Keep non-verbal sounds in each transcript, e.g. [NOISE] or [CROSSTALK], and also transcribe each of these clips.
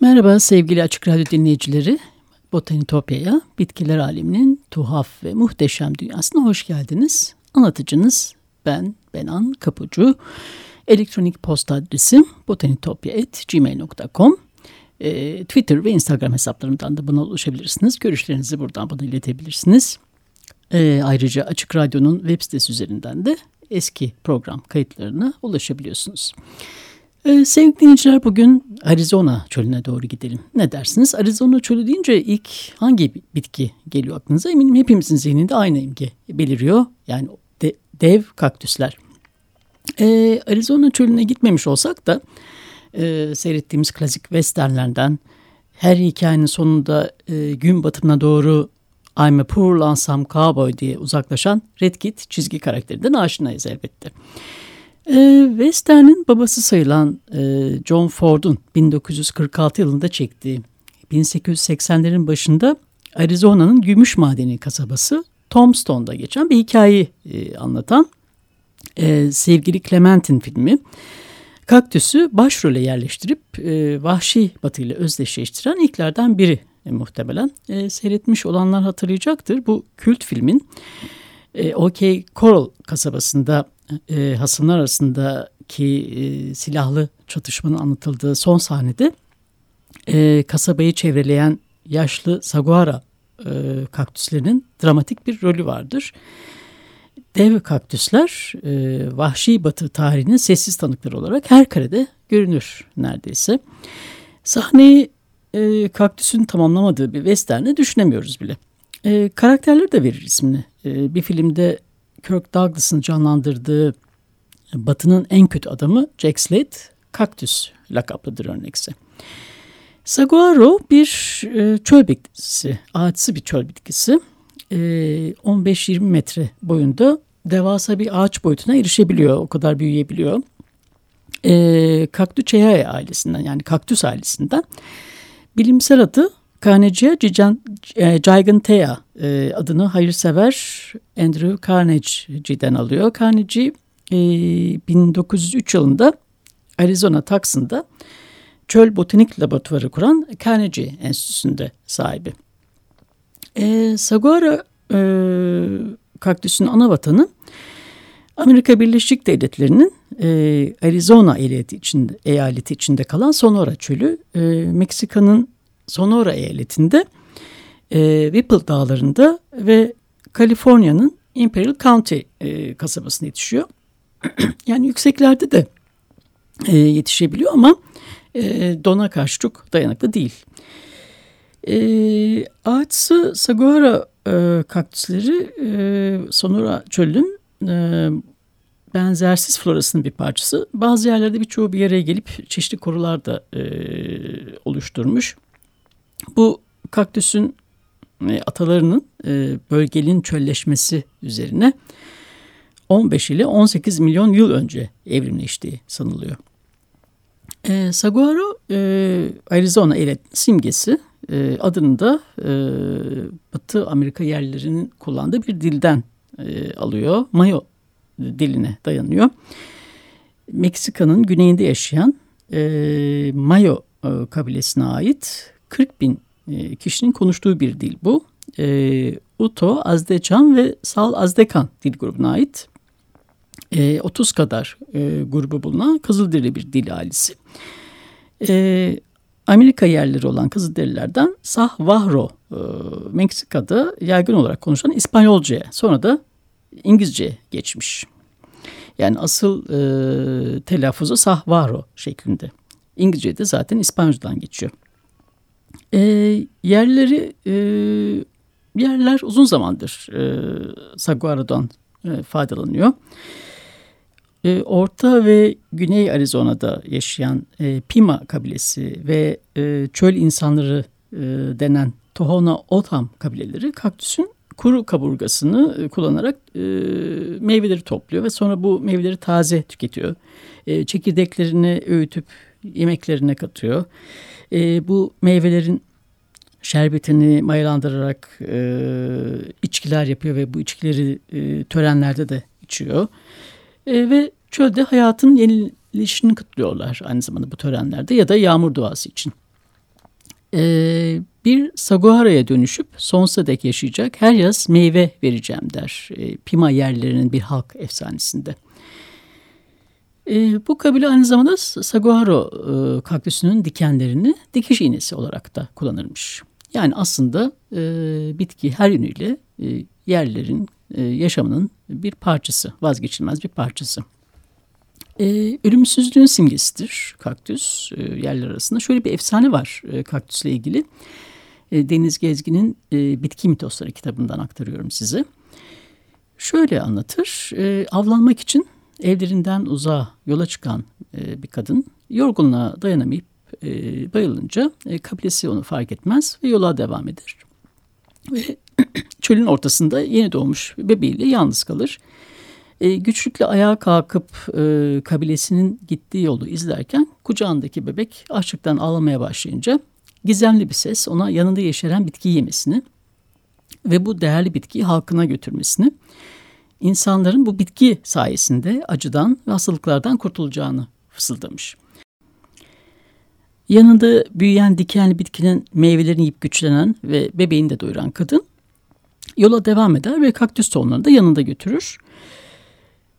Merhaba sevgili Açık Radyo dinleyicileri. Botanitopya'ya, bitkiler aleminin tuhaf ve muhteşem dünyasına hoş geldiniz. Anlatıcınız ben Benan Kapucu. Elektronik posta adresim botanitopya.gmail.com e, Twitter ve Instagram hesaplarımdan da buna ulaşabilirsiniz. Görüşlerinizi buradan bana iletebilirsiniz. E, ayrıca Açık Radyo'nun web sitesi üzerinden de eski program kayıtlarına ulaşabiliyorsunuz. Ee, sevgili dinleyiciler bugün Arizona çölüne doğru gidelim. Ne dersiniz? Arizona çölü deyince ilk hangi bitki geliyor aklınıza? Eminim hepimizin zihninde aynı imge beliriyor. Yani de, dev kaktüsler. Ee, Arizona çölüne gitmemiş olsak da e, seyrettiğimiz klasik westernlerden her hikayenin sonunda e, gün batımına doğru I'm a poor lonesome cowboy diye uzaklaşan Red Kit çizgi karakterinden aşinayız elbette. E, Western'in babası sayılan e, John Ford'un 1946 yılında çektiği 1880'lerin başında Arizona'nın gümüş madeni kasabası Tombstone'da geçen bir hikayeyi e, anlatan e, sevgili Clementine filmi. Kaktüsü başrole yerleştirip e, vahşi batıyla özdeşleştiren ilklerden biri muhtemelen. Seyretmiş olanlar hatırlayacaktır. Bu kült filmin OK Coral kasabasında e, hasımlar arasındaki e, silahlı çatışmanın anlatıldığı son sahnede e, kasabayı çevreleyen yaşlı saguara e, kaktüslerinin dramatik bir rolü vardır. Dev kaktüsler e, vahşi batı tarihinin sessiz tanıkları olarak her karede görünür neredeyse. Sahneyi e, kaktüsün tamamlamadığı bir western'e düşünemiyoruz bile. E, karakterleri de verir ismini. E, bir filmde Kirk Douglas'ın canlandırdığı Batı'nın en kötü adamı Jack Slade, kaktüs lakaplıdır örnekse. Saguaro bir e, çöl bitkisi, ağaçsı bir çöl bitkisi. E, 15-20 metre boyunda devasa bir ağaç boyutuna erişebiliyor, o kadar büyüyebiliyor. E, ailesinden yani kaktüs ailesinden. Bilimsel adı Carnegie Gigantea e, adını hayırsever Andrew Carnegie'den alıyor. Carnegie 1903 yılında Arizona Tucson'da çöl botanik laboratuvarı kuran Carnegie Enstitüsü'nde sahibi. E, Saguaro e, kaktüsün ana vatanı Amerika Birleşik Devletleri'nin e, Arizona eyaleti içinde, eyaleti içinde kalan Sonora çölü, e, Meksika'nın Sonora eyaletinde e, Whipple dağlarında ve Kaliforniya'nın Imperial County e, kasabasına yetişiyor. [CLEARS THROAT] yani yükseklerde de e, yetişebiliyor ama e, dona karşı çok dayanıklı değil. E, ağaçsı Saguara e, kaktüsleri e, Sonora çölün e, benzersiz florasının bir parçası. Bazı yerlerde birçoğu bir araya gelip çeşitli korular da e, oluşturmuş. Bu kaktüsün e, atalarının e, bölgenin çölleşmesi üzerine 15 ile 18 milyon yıl önce evrimleştiği sanılıyor. E, Saguaro e, Arizona eyaletinin simgesi e, adını da e, Batı Amerika yerlilerinin kullandığı bir dilden e, alıyor. Mayo diline dayanıyor. Meksika'nın güneyinde yaşayan e, Mayo e, kabilesine ait 40 bin e, kişinin konuştuğu bir dil bu. E, Uto, Azdecan ve Sal Azdekan dil grubuna ait. E, 30 kadar e, grubu bulunan Kızılderili bir dil ailesi. E, Amerika yerleri olan Kızılderililerden Sahvahro e, Meksika'da yaygın olarak konuşulan İspanyolca'ya sonra da İngilizce geçmiş. Yani asıl e, telaffuzu Sahvaro şeklinde. İngilizce'de zaten İspanyolcadan geçiyor. E, yerleri e, yerler uzun zamandır e, saguaro'dan e, faydalanıyor. E, Orta ve Güney Arizona'da yaşayan e, Pima kabilesi ve e, çöl insanları e, denen Tohono O'odham kabileleri kaktüsün kuru kaburgasını e, kullanarak e, meyveleri topluyor ve sonra bu meyveleri taze tüketiyor. E, çekirdeklerini öğütüp yemeklerine katıyor. E, bu meyvelerin şerbetini mayalandırarak e, içkiler yapıyor ve bu içkileri e, törenlerde de içiyor. E, ve çölde hayatın yenilişini kutluyorlar aynı zamanda bu törenlerde ya da yağmur duası için. E, bir saguara'ya dönüşüp sonsuza dek yaşayacak her yaz meyve vereceğim der. E, Pima yerlerinin bir halk efsanesinde. E, bu kabile aynı zamanda saguaro e, kaktüsünün dikenlerini dikiş iğnesi olarak da kullanırmış. Yani aslında e, bitki her yönüyle e, yerlerin e, yaşamının bir parçası, vazgeçilmez bir parçası. E, ölümsüzlüğün simgesidir kaktüs e, yerler arasında. Şöyle bir efsane var e, kaktüsle ilgili. E, Deniz Gezgin'in e, Bitki Mitosları kitabından aktarıyorum size. Şöyle anlatır, e, avlanmak için evlerinden uzağa yola çıkan e, bir kadın yorgunluğa dayanamayıp e, bayılınca e, kabilesi onu fark etmez ve yola devam eder. Ve [CLEARS THROAT] çölün ortasında yeni doğmuş bebeğiyle yalnız kalır. E, güçlükle ayağa kalkıp kabilesinin gittiği yolu izlerken kucağındaki bebek açlıktan ağlamaya başlayınca gizemli bir ses ona yanında yeşeren bitkiyi yemesini ve bu değerli bitkiyi halkına götürmesini, insanların bu bitki sayesinde acıdan ve hastalıklardan kurtulacağını fısıldamış. Yanında büyüyen dikenli bitkinin meyvelerini yiyip güçlenen ve bebeğini de doyuran kadın yola devam eder ve kaktüs tohumlarını da yanında götürür.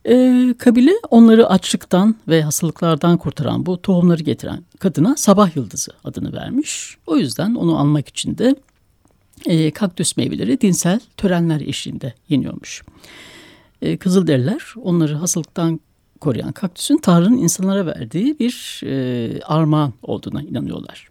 Ee, kabile onları açlıktan ve hastalıklardan kurtaran bu tohumları getiren kadına sabah yıldızı adını vermiş. O yüzden onu almak için de e, kaktüs meyveleri dinsel törenler eşliğinde yeniyormuş. E, Kızılderililer onları hastalıktan koruyan kaktüsün Tanrı'nın insanlara verdiği bir e, armağan olduğuna inanıyorlar.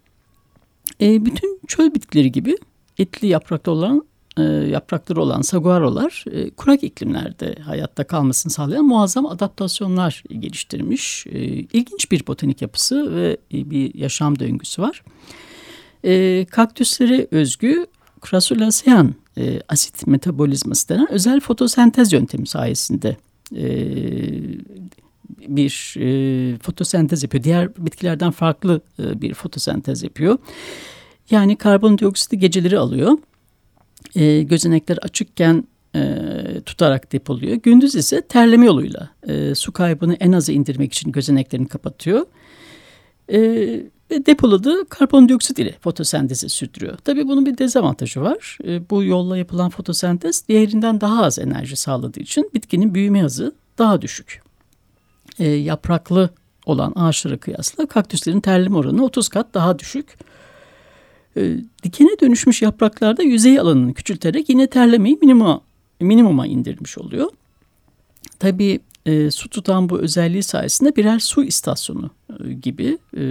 E, bütün çöl bitkileri gibi etli yapraklı olan e, yaprakları olan saguarolar e, kurak iklimlerde hayatta kalmasını sağlayan muazzam adaptasyonlar geliştirmiş. E, ilginç bir botanik yapısı ve e, bir yaşam döngüsü var. E, kaktüslere özgü Crassulacean e, asit metabolizması denen özel fotosentez yöntemi sayesinde e, bir e, fotosentez yapıyor. Diğer bitkilerden farklı e, bir fotosentez yapıyor. Yani karbondioksiti geceleri alıyor e, gözenekler açıkken e, tutarak depoluyor. Gündüz ise terleme yoluyla e, su kaybını en aza indirmek için gözeneklerini kapatıyor. E, ve depoladığı karbondioksit ile fotosentezi sürdürüyor. Tabii bunun bir dezavantajı var. E, bu yolla yapılan fotosentez diğerinden daha az enerji sağladığı için bitkinin büyüme hızı daha düşük. E, yapraklı olan ağaçlara kıyasla kaktüslerin terleme oranı 30 kat daha düşük. E, dikene dönüşmüş yapraklarda yüzey alanını küçülterek yine terlemeyi minimuma, minimuma indirmiş oluyor. Tabii e, su tutan bu özelliği sayesinde birer su istasyonu e, gibi e,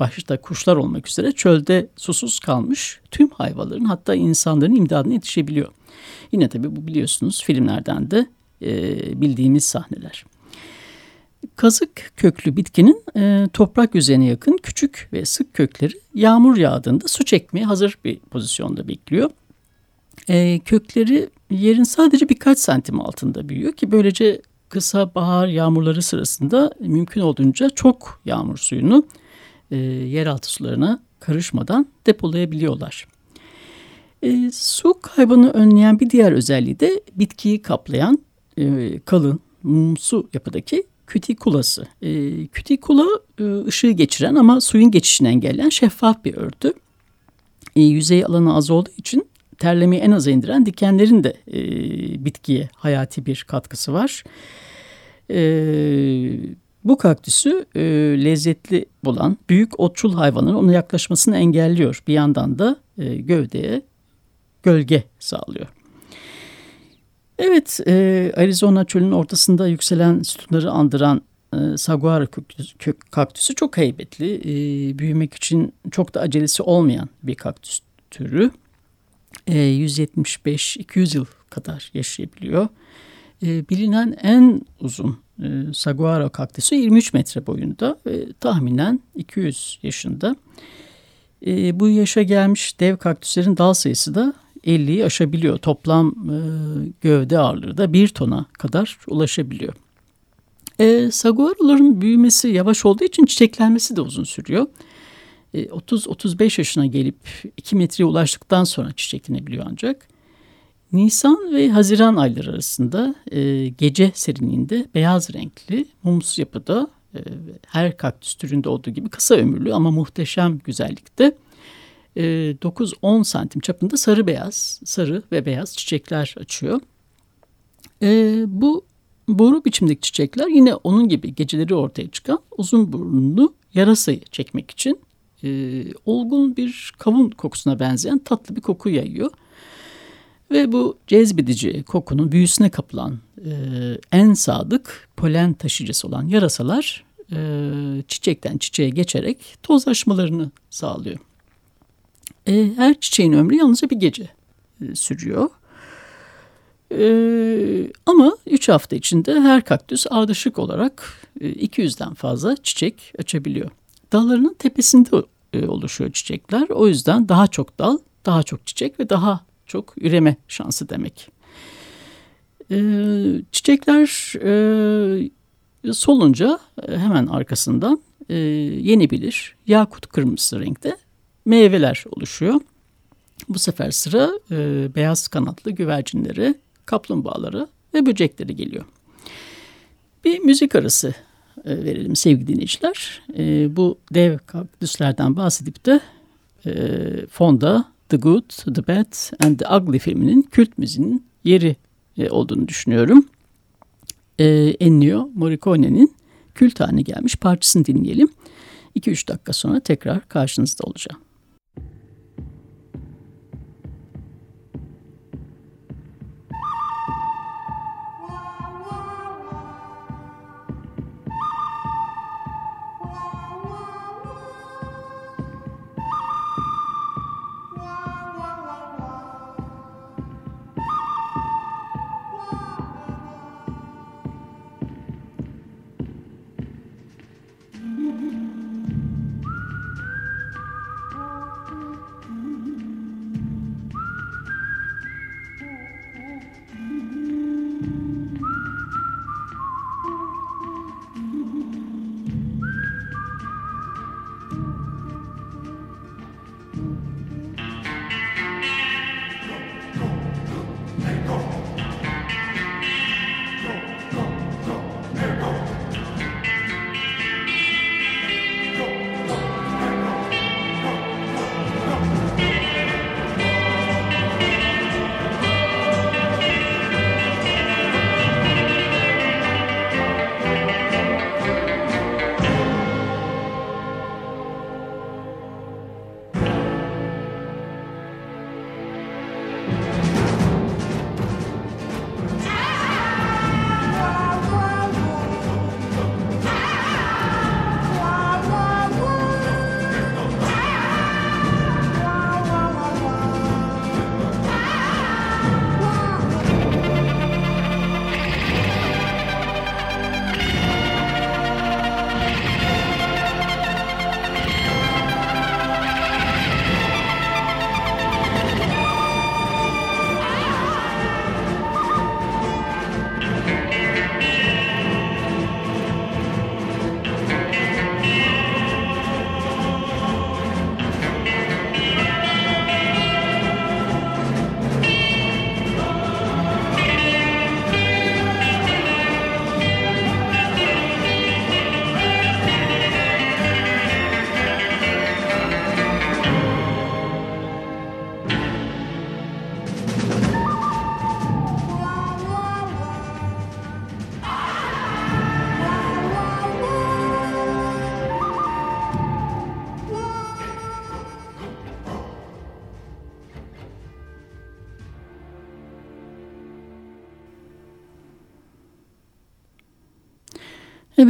başta kuşlar olmak üzere çölde susuz kalmış tüm hayvanların hatta insanların imdadına yetişebiliyor. Yine tabii bu biliyorsunuz filmlerden de e, bildiğimiz sahneler. Kazık köklü bitkinin e, toprak yüzeyine yakın küçük ve sık kökleri yağmur yağdığında su çekmeye hazır bir pozisyonda bekliyor. E, kökleri yerin sadece birkaç santim altında büyüyor ki böylece kısa bahar yağmurları sırasında mümkün olduğunca çok yağmur suyunu e, yeraltı sularına karışmadan depolayabiliyorlar. E, su kaybını önleyen bir diğer özelliği de bitkiyi kaplayan e, kalın mumsu yapıdaki kütikulası. E, kütikula e, ışığı geçiren ama suyun geçişini engelleyen şeffaf bir örtü. E, yüzey alanı az olduğu için terlemeyi en aza indiren dikenlerin de e, bitkiye hayati bir katkısı var. E, bu kaktüsü e, lezzetli bulan büyük otçul hayvanların ona yaklaşmasını engelliyor. Bir yandan da e, gövdeye gölge sağlıyor. Evet, e, Arizona çölünün ortasında yükselen sütunları andıran e, saguaro kök, kaktüsü çok heybetli. E, büyümek için çok da acelesi olmayan bir kaktüs türü. E, 175-200 yıl kadar yaşayabiliyor. E, bilinen en uzun e, saguaro kaktüsü 23 metre boyunda ve tahminen 200 yaşında. E, bu yaşa gelmiş dev kaktüslerin dal sayısı da 50'yi aşabiliyor. Toplam e, gövde ağırlığı da 1 tona kadar ulaşabiliyor. E, saguaroların büyümesi yavaş olduğu için çiçeklenmesi de uzun sürüyor. E, 30-35 yaşına gelip 2 metreye ulaştıktan sonra çiçeklenebiliyor ancak. Nisan ve Haziran ayları arasında e, gece serinliğinde beyaz renkli mumsu yapıda e, her kaktüs türünde olduğu gibi kısa ömürlü ama muhteşem güzellikte e, 9-10 santim çapında sarı beyaz, sarı ve beyaz çiçekler açıyor. E, bu boru biçimdeki çiçekler yine onun gibi geceleri ortaya çıkan uzun burnlu yarasayı çekmek için e, olgun bir kavun kokusuna benzeyen tatlı bir koku yayıyor. Ve bu cezbedici kokunun büyüsüne kapılan e, en sadık polen taşıyıcısı olan yarasalar e, çiçekten çiçeğe geçerek tozlaşmalarını sağlıyor. E, her çiçeğin ömrü yalnızca bir gece e, sürüyor. E, ama 3 hafta içinde her kaktüs ardışık olarak e, 200'den fazla çiçek açabiliyor. Dallarının tepesinde e, oluşuyor çiçekler. O yüzden daha çok dal, daha çok çiçek ve daha çok üreme şansı demek. E, çiçekler e, solunca hemen arkasından yenebilir yakut kırmızısı renkte meyveler oluşuyor. Bu sefer sıra beyaz kanatlı güvercinleri, kaplumbağaları ve böcekleri geliyor. Bir müzik arası e, verelim sevgili dinleyiciler. E, bu dev kaktüslerden bahsedip de e, fonda The Good, The Bad and The Ugly filminin kült müziğinin yeri e, olduğunu düşünüyorum. Ennio Morricone'nin kült haline gelmiş parçasını dinleyelim. 2-3 dakika sonra tekrar karşınızda olacağım.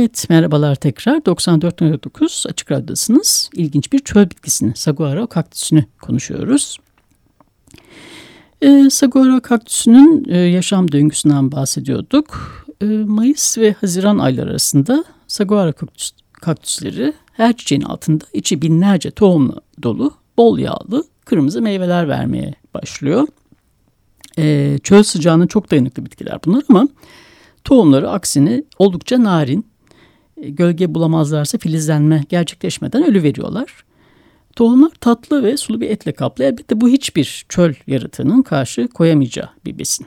Evet merhabalar tekrar 94.9 Açık Radyo'dasınız. İlginç bir çöl bitkisini Saguaro kaktüsünü konuşuyoruz. E, Saguaro kaktüsünün e, yaşam döngüsünden bahsediyorduk. E, Mayıs ve Haziran ayları arasında Saguaro kaktüs, kaktüsleri her çiçeğin altında içi binlerce tohumla dolu, bol yağlı, kırmızı meyveler vermeye başlıyor. E, çöl sıcağına çok dayanıklı bitkiler bunlar ama tohumları aksine oldukça narin, gölge bulamazlarsa filizlenme gerçekleşmeden ölü veriyorlar. Tohumlar tatlı ve sulu bir etle kaplı. Elbette bu hiçbir çöl yaratığının karşı koyamayacağı bir besin.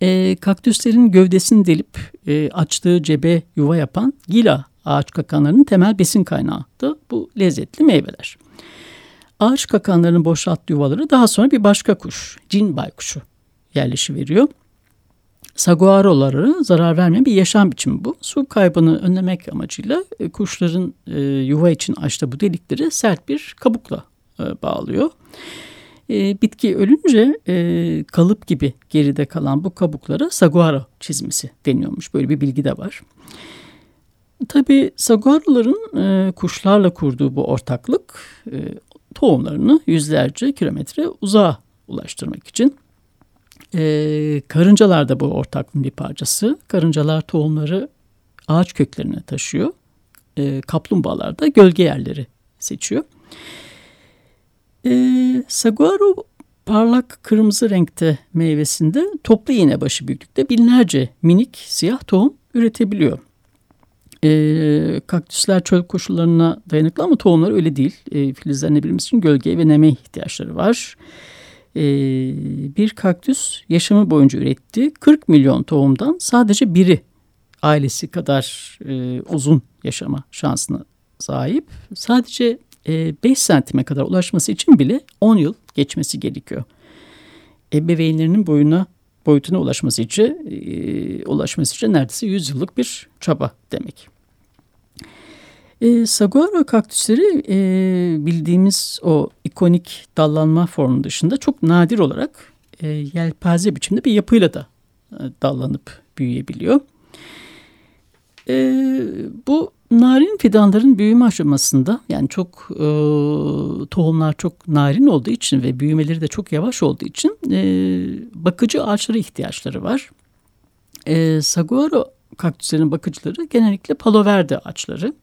E, kaktüslerin gövdesini delip e, açtığı cebe yuva yapan gila ağaç kakanlarının temel besin kaynağı da bu lezzetli meyveler. Ağaç kakanlarının boşalttığı yuvaları daha sonra bir başka kuş, cin baykuşu yerleşiveriyor. Saguaroları zarar vermeyen bir yaşam biçimi bu. Su kaybını önlemek amacıyla e, kuşların e, yuva için açtığı bu delikleri sert bir kabukla e, bağlıyor. Bitki ölünce kalıp gibi geride kalan bu kabuklara saguaro çizmesi deniyormuş. Böyle bir bilgi de var. Tabii saguaroların kuşlarla kurduğu bu ortaklık tohumlarını yüzlerce kilometre uzağa ulaştırmak için e, karıncalar da bu ortaklığın bir parçası. Karıncalar tohumları ağaç köklerine taşıyor. E, kaplumbağalar da gölge yerleri seçiyor. E, saguaro parlak kırmızı renkte meyvesinde toplu iğne başı büyüklükte binlerce minik siyah tohum üretebiliyor. E, kaktüsler çöl koşullarına dayanıklı ama tohumlar öyle değil. E, filizlenebilmesi için gölgeye ve neme ihtiyaçları var. E, bir kaktüs yaşamı boyunca ürettiği 40 milyon tohumdan sadece biri ailesi kadar e, uzun yaşama şansına sahip. Sadece e, 5 santime kadar ulaşması için bile 10 yıl geçmesi gerekiyor. Ebeveynlerinin boyuna boyutuna ulaşması için e, ulaşması için neredeyse 100 yıllık bir çaba demek. E, saguaro kaktüsleri e, bildiğimiz o ikonik dallanma formu dışında çok nadir olarak e, yelpaze biçimde bir yapıyla da e, dallanıp büyüyebiliyor. E, bu narin fidanların büyüme aşamasında yani çok e, tohumlar çok narin olduğu için ve büyümeleri de çok yavaş olduğu için e, bakıcı ağaçlara ihtiyaçları var. E, saguaro kaktüslerin bakıcıları genellikle palo verde ağaçları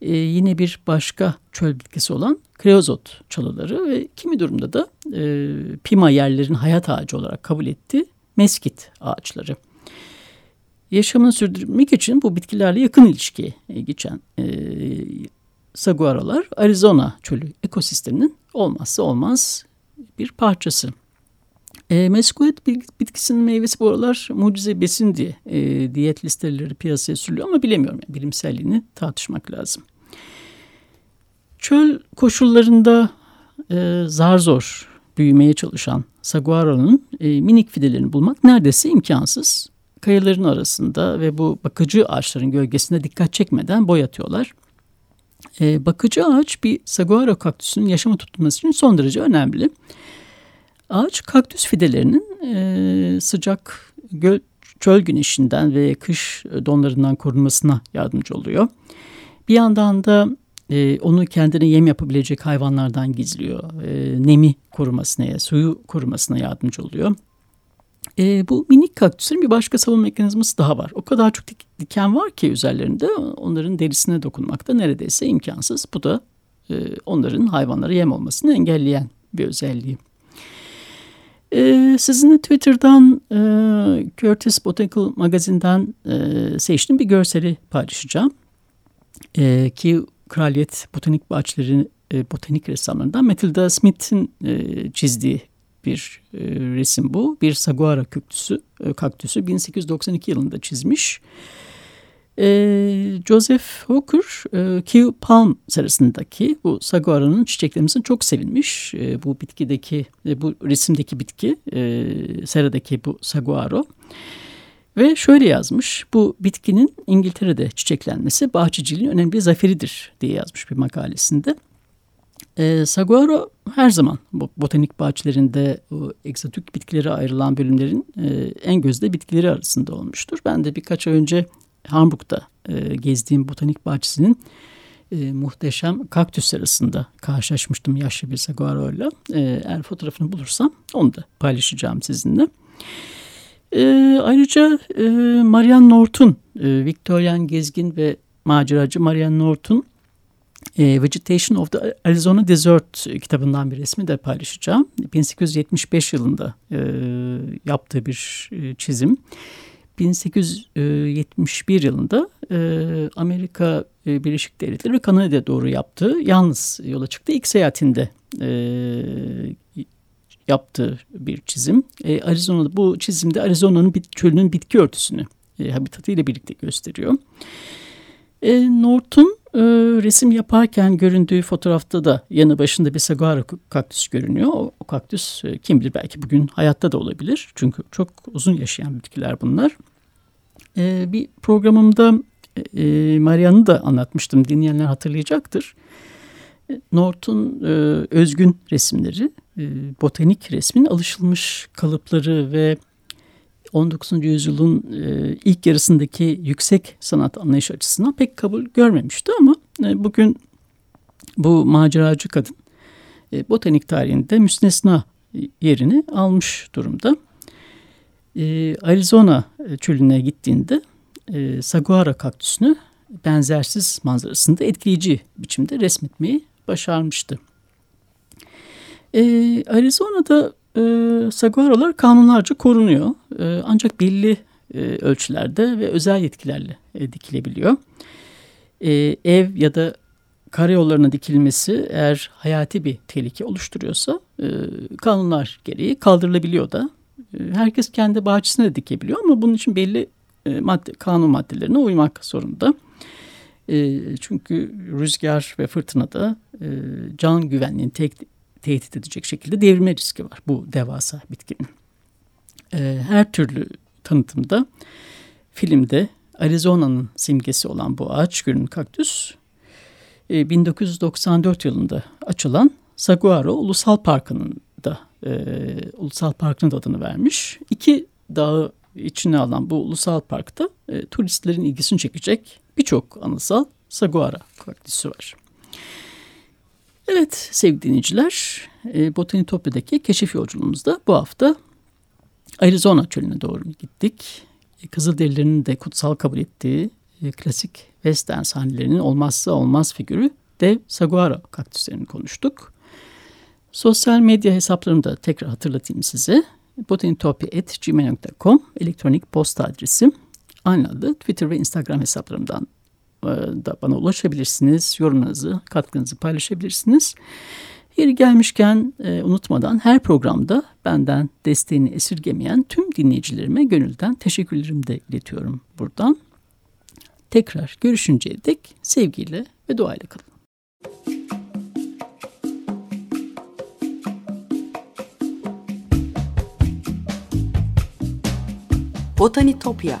e, yine bir başka çöl bitkisi olan kreozot çalıları ve kimi durumda da e, pima yerlerin hayat ağacı olarak kabul ettiği meskit ağaçları. Yaşamını sürdürmek için bu bitkilerle yakın ilişkiye geçen e, saguarolar Arizona çölü ekosisteminin olmazsa olmaz bir parçası. E, meskuet bitkisinin meyvesi bu aralar mucize besin diye e, diyet listeleri piyasaya sürülüyor ama bilemiyorum. Yani, bilimselliğini tartışmak lazım. Çöl koşullarında e, zar zor büyümeye çalışan saguaro'nun e, minik fidelerini bulmak neredeyse imkansız. Kayaların arasında ve bu bakıcı ağaçların gölgesinde dikkat çekmeden boy atıyorlar. E, bakıcı ağaç bir saguaro kaktüsünün yaşamı tutulması için son derece önemli. Ağaç kaktüs fidelerinin e, sıcak göl, çöl güneşinden ve kış donlarından korunmasına yardımcı oluyor. Bir yandan da e, onu kendine yem yapabilecek hayvanlardan gizliyor. E, nemi korumasına, suyu korumasına yardımcı oluyor. E, bu minik kaktüslerin bir başka savunma mekanizması daha var. O kadar çok diken var ki üzerlerinde onların derisine dokunmak da neredeyse imkansız. Bu da e, onların hayvanlara yem olmasını engelleyen bir özelliği. Ee, sizinle Twitter'dan e, Curtis Botanical Magazine'den e, seçtiğim bir görseli paylaşacağım. E, ki Kraliyet Botanik Bahçeleri e, botanik ressamlarından Matilda Smith'in e, çizdiği bir e, resim bu. Bir saguara kaktüsü, e, kaktüsü 1892 yılında çizmiş. Joseph Hooker, e, Kew Palm serasındaki bu saguara'nın çiçeklerimizin çok sevinmiş. E, bu bitkideki, e, bu resimdeki bitki, e, seradaki bu saguaro. Ve şöyle yazmış, bu bitkinin İngiltere'de çiçeklenmesi bahçeciliğin önemli bir zaferidir diye yazmış bir makalesinde. E, saguaro her zaman botanik bahçelerinde o egzotik bitkilere ayrılan bölümlerin e, en gözde bitkileri arasında olmuştur. Ben de birkaç ay önce Hamburg'da e, gezdiğim botanik bahçesinin e, muhteşem kaktüs arasında karşılaşmıştım yaşlı bir saguaroyla. E, eğer fotoğrafını bulursam onu da paylaşacağım sizinle. E, ayrıca e, Marianne Norton, e, Victorian gezgin ve maceracı Marianne Norton e, Vegetation of the Arizona Desert kitabından bir resmi de paylaşacağım. 1875 yılında e, yaptığı bir e, çizim. 1871 yılında e, Amerika e, Birleşik Devletleri ve Kanada'ya doğru yaptığı yalnız yola çıktı. İlk seyahatinde e, yaptığı bir çizim. E, Arizona'da bu çizimde Arizona'nın çölünün bitki örtüsünü e, habitatı ile birlikte gösteriyor. E, Norton e, resim yaparken göründüğü fotoğrafta da yanı başında bir saguaro kaktüs görünüyor. O, o kaktüs e, kim bilir belki bugün hayatta da olabilir. Çünkü çok uzun yaşayan bitkiler bunlar. E, bir programımda e, Marian'ı da anlatmıştım. Dinleyenler hatırlayacaktır. E, Norton e, özgün resimleri, e, botanik resmin alışılmış kalıpları ve 19. yüzyılın e, ilk yarısındaki yüksek sanat anlayış açısından pek kabul görmemişti ama e, bugün bu maceracı kadın e, botanik tarihinde müstesna yerini almış durumda. Arizona çölüne gittiğinde saguara kaktüsünü benzersiz manzarasında etkileyici biçimde resmetmeyi başarmıştı. Arizona'da e, saguarolar kanunlarca korunuyor. E, ancak belli e, ölçülerde ve özel yetkilerle e, dikilebiliyor. E, ev ya da karayollarına dikilmesi eğer hayati bir tehlike oluşturuyorsa e, kanunlar gereği kaldırılabiliyor da. E, herkes kendi bahçesine de dikebiliyor ama bunun için belli e, madde, kanun maddelerine uymak zorunda. E, çünkü rüzgar ve fırtınada e, can güvenliğini tek, tehdit edecek şekilde devirme riski var bu devasa bitkinin. E, her türlü tanıtımda filmde Arizona'nın simgesi olan bu ağaç gölün kaktüs e, 1994 yılında açılan Saguaro Ulusal Parkı'nın da e, Ulusal Parkı'nın da adını vermiş. İki dağı içine alan bu ulusal parkta e, turistlerin ilgisini çekecek birçok anısal saguara kaktüsü var. Evet sevgili dinleyiciler, e, Botanitopya'daki keşif yolculuğumuzda bu hafta Arizona çölüne doğru gittik. Kızılderililerin de kutsal kabul ettiği e, klasik western sahnelerinin olmazsa olmaz figürü dev saguaro kaktüslerini konuştuk. Sosyal medya hesaplarımı da tekrar hatırlatayım size. botanitopya.gmail.com elektronik posta adresim. Aynı adı Twitter ve Instagram hesaplarımdan da bana ulaşabilirsiniz. Yorumlarınızı, katkınızı paylaşabilirsiniz. Yeri gelmişken e, unutmadan her programda benden desteğini esirgemeyen tüm dinleyicilerime gönülden teşekkürlerimi de iletiyorum buradan. Tekrar görüşünceye dek sevgiyle ve duayla kalın. Botanitopya